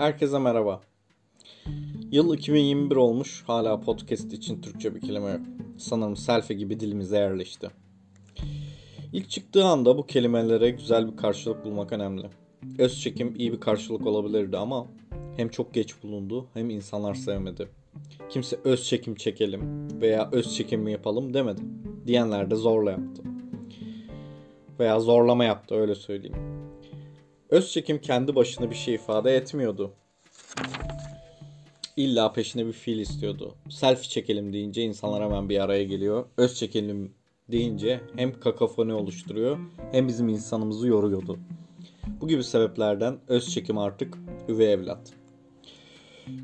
Herkese merhaba. Yıl 2021 olmuş hala podcast için Türkçe bir kelime yok. Sanırım selfie gibi dilimize yerleşti. İlk çıktığı anda bu kelimelere güzel bir karşılık bulmak önemli. Öz çekim iyi bir karşılık olabilirdi ama hem çok geç bulundu hem insanlar sevmedi. Kimse öz çekim çekelim veya öz çekim mi yapalım demedi. Diyenler de zorla yaptı. Veya zorlama yaptı öyle söyleyeyim. Öz çekim kendi başına bir şey ifade etmiyordu. İlla peşine bir fiil istiyordu. Selfie çekelim deyince insanlar hemen bir araya geliyor. Öz çekelim deyince hem kakafoni oluşturuyor hem bizim insanımızı yoruyordu. Bu gibi sebeplerden öz çekim artık üvey evlat.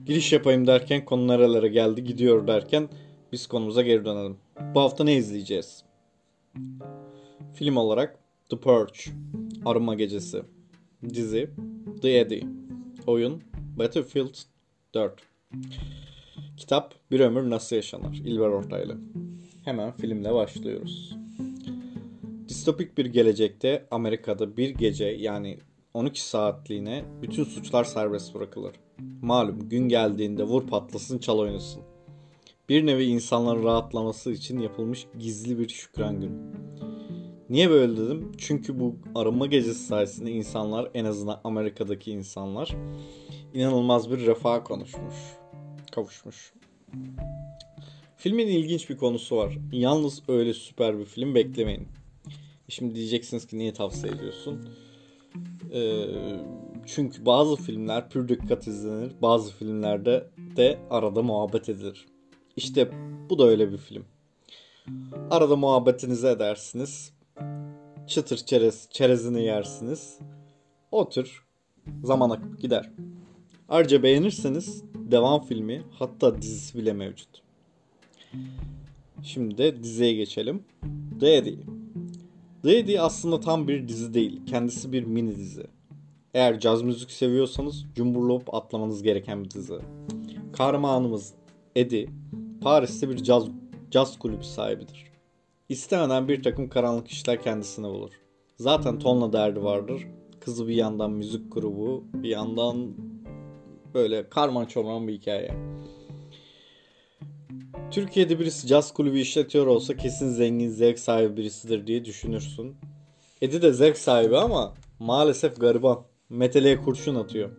Giriş yapayım derken konu nerelere geldi gidiyor derken biz konumuza geri dönelim. Bu hafta ne izleyeceğiz? Film olarak The Purge, Arınma Gecesi, dizi The Eddie, oyun Battlefield 4, kitap Bir Ömür Nasıl Yaşanır, İlber Ortaylı. Hemen filmle başlıyoruz. Distopik bir gelecekte Amerika'da bir gece yani 12 saatliğine bütün suçlar serbest bırakılır. Malum gün geldiğinde vur patlasın çal oynasın. Bir nevi insanların rahatlaması için yapılmış gizli bir şükran günü. Niye böyle dedim? Çünkü bu arınma gecesi sayesinde insanlar en azından Amerika'daki insanlar inanılmaz bir refaha konuşmuş, kavuşmuş. Filmin ilginç bir konusu var. Yalnız öyle süper bir film beklemeyin. Şimdi diyeceksiniz ki niye tavsiye ediyorsun? Ee, çünkü bazı filmler pür dikkat izlenir. Bazı filmlerde de arada muhabbet edilir. İşte bu da öyle bir film. Arada muhabbetinizi edersiniz. Çıtır çerez, çerezini yersiniz. O tür zaman akıp gider. Ayrıca beğenirseniz devam filmi hatta dizisi bile mevcut. Şimdi de diziye geçelim. The Eddie aslında tam bir dizi değil. Kendisi bir mini dizi. Eğer caz müzik seviyorsanız cumburlop atlamanız gereken bir dizi. Kahramanımız Eddie, Paris'te bir caz, caz kulübü sahibidir. İstemeden bir takım karanlık işler kendisine bulur. Zaten tonla derdi vardır. Kızı bir yandan müzik grubu, bir yandan böyle karman çorman bir hikaye. Türkiye'de birisi caz kulübü işletiyor olsa kesin zengin zevk sahibi birisidir diye düşünürsün. Edi de zevk sahibi ama maalesef gariban. Meteleye kurşun atıyor.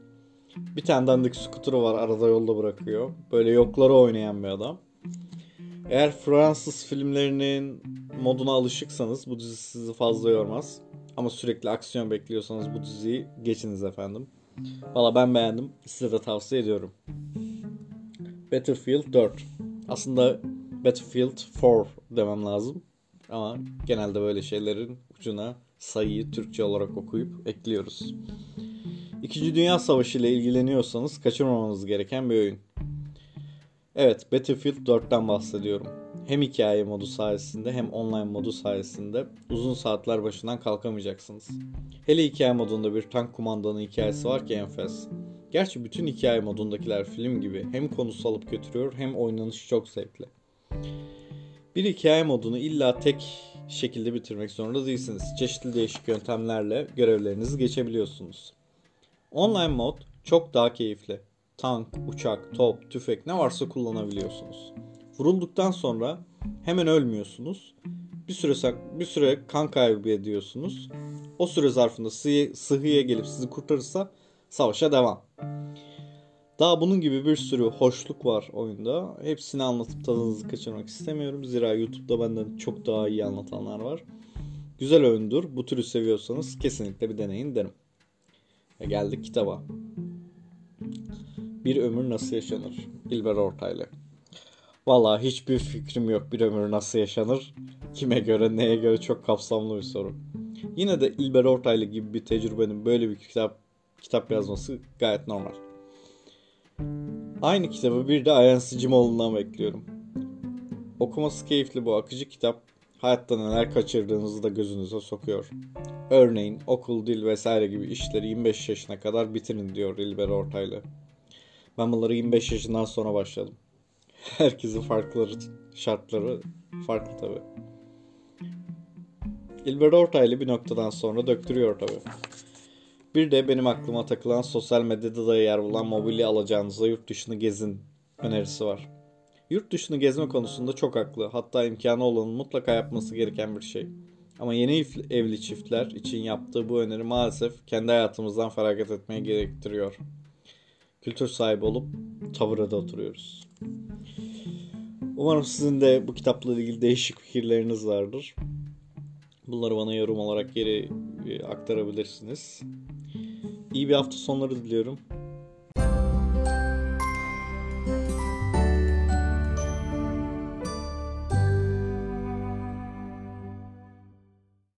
Bir tane dandik skuturu var arada yolda bırakıyor. Böyle yokları oynayan bir adam. Eğer Fransız filmlerinin moduna alışıksanız bu dizi sizi fazla yormaz. Ama sürekli aksiyon bekliyorsanız bu diziyi geçiniz efendim. Valla ben beğendim. Size de tavsiye ediyorum. Battlefield 4. Aslında Battlefield 4 demem lazım. Ama genelde böyle şeylerin ucuna sayıyı Türkçe olarak okuyup ekliyoruz. İkinci Dünya Savaşı ile ilgileniyorsanız kaçırmamanız gereken bir oyun. Evet, Battlefield 4'ten bahsediyorum. Hem hikaye modu sayesinde hem online modu sayesinde uzun saatler başından kalkamayacaksınız. Hele hikaye modunda bir tank kumandanı hikayesi var ki enfes. Gerçi bütün hikaye modundakiler film gibi hem konusu alıp götürüyor hem oynanışı çok zevkli. Bir hikaye modunu illa tek şekilde bitirmek zorunda değilsiniz. Çeşitli değişik yöntemlerle görevlerinizi geçebiliyorsunuz. Online mod çok daha keyifli. Tank, uçak, top, tüfek ne varsa kullanabiliyorsunuz. Vurulduktan sonra hemen ölmüyorsunuz. Bir süre bir süre kan kaybı ediyorsunuz. O süre zarfında sıhhiye, sıhhiye gelip sizi kurtarırsa savaşa devam. Daha bunun gibi bir sürü hoşluk var oyunda. Hepsini anlatıp tadınızı kaçırmak istemiyorum. Zira YouTube'da benden çok daha iyi anlatanlar var. Güzel oyundur. Bu türü seviyorsanız kesinlikle bir deneyin derim. Ve geldik kitaba. Bir ömür nasıl yaşanır? İlber Ortaylı. Valla hiçbir fikrim yok bir ömür nasıl yaşanır. Kime göre neye göre çok kapsamlı bir soru. Yine de İlber Ortaylı gibi bir tecrübenin böyle bir kitap kitap yazması gayet normal. Aynı kitabı bir de Ayhan Sicimoğlu'ndan bekliyorum. Okuması keyifli bu akıcı kitap hayatta neler kaçırdığınızı da gözünüze sokuyor. Örneğin okul, dil vesaire gibi işleri 25 yaşına kadar bitirin diyor İlber Ortaylı. Ben bunları 25 yaşından sonra başladım. Herkesin farklı şartları farklı tabi. İlber Ortaylı bir noktadan sonra döktürüyor tabi. Bir de benim aklıma takılan sosyal medyada da yer bulan mobilya alacağınızda yurt dışını gezin önerisi var. Yurt dışını gezme konusunda çok haklı. Hatta imkanı olanın mutlaka yapması gereken bir şey. Ama yeni evli çiftler için yaptığı bu öneri maalesef kendi hayatımızdan feragat etmeye gerektiriyor. Kültür sahibi olup tavırda oturuyoruz. Umarım sizin de bu kitapla ilgili değişik fikirleriniz vardır. Bunları bana yorum olarak geri e, aktarabilirsiniz. İyi bir hafta sonları diliyorum.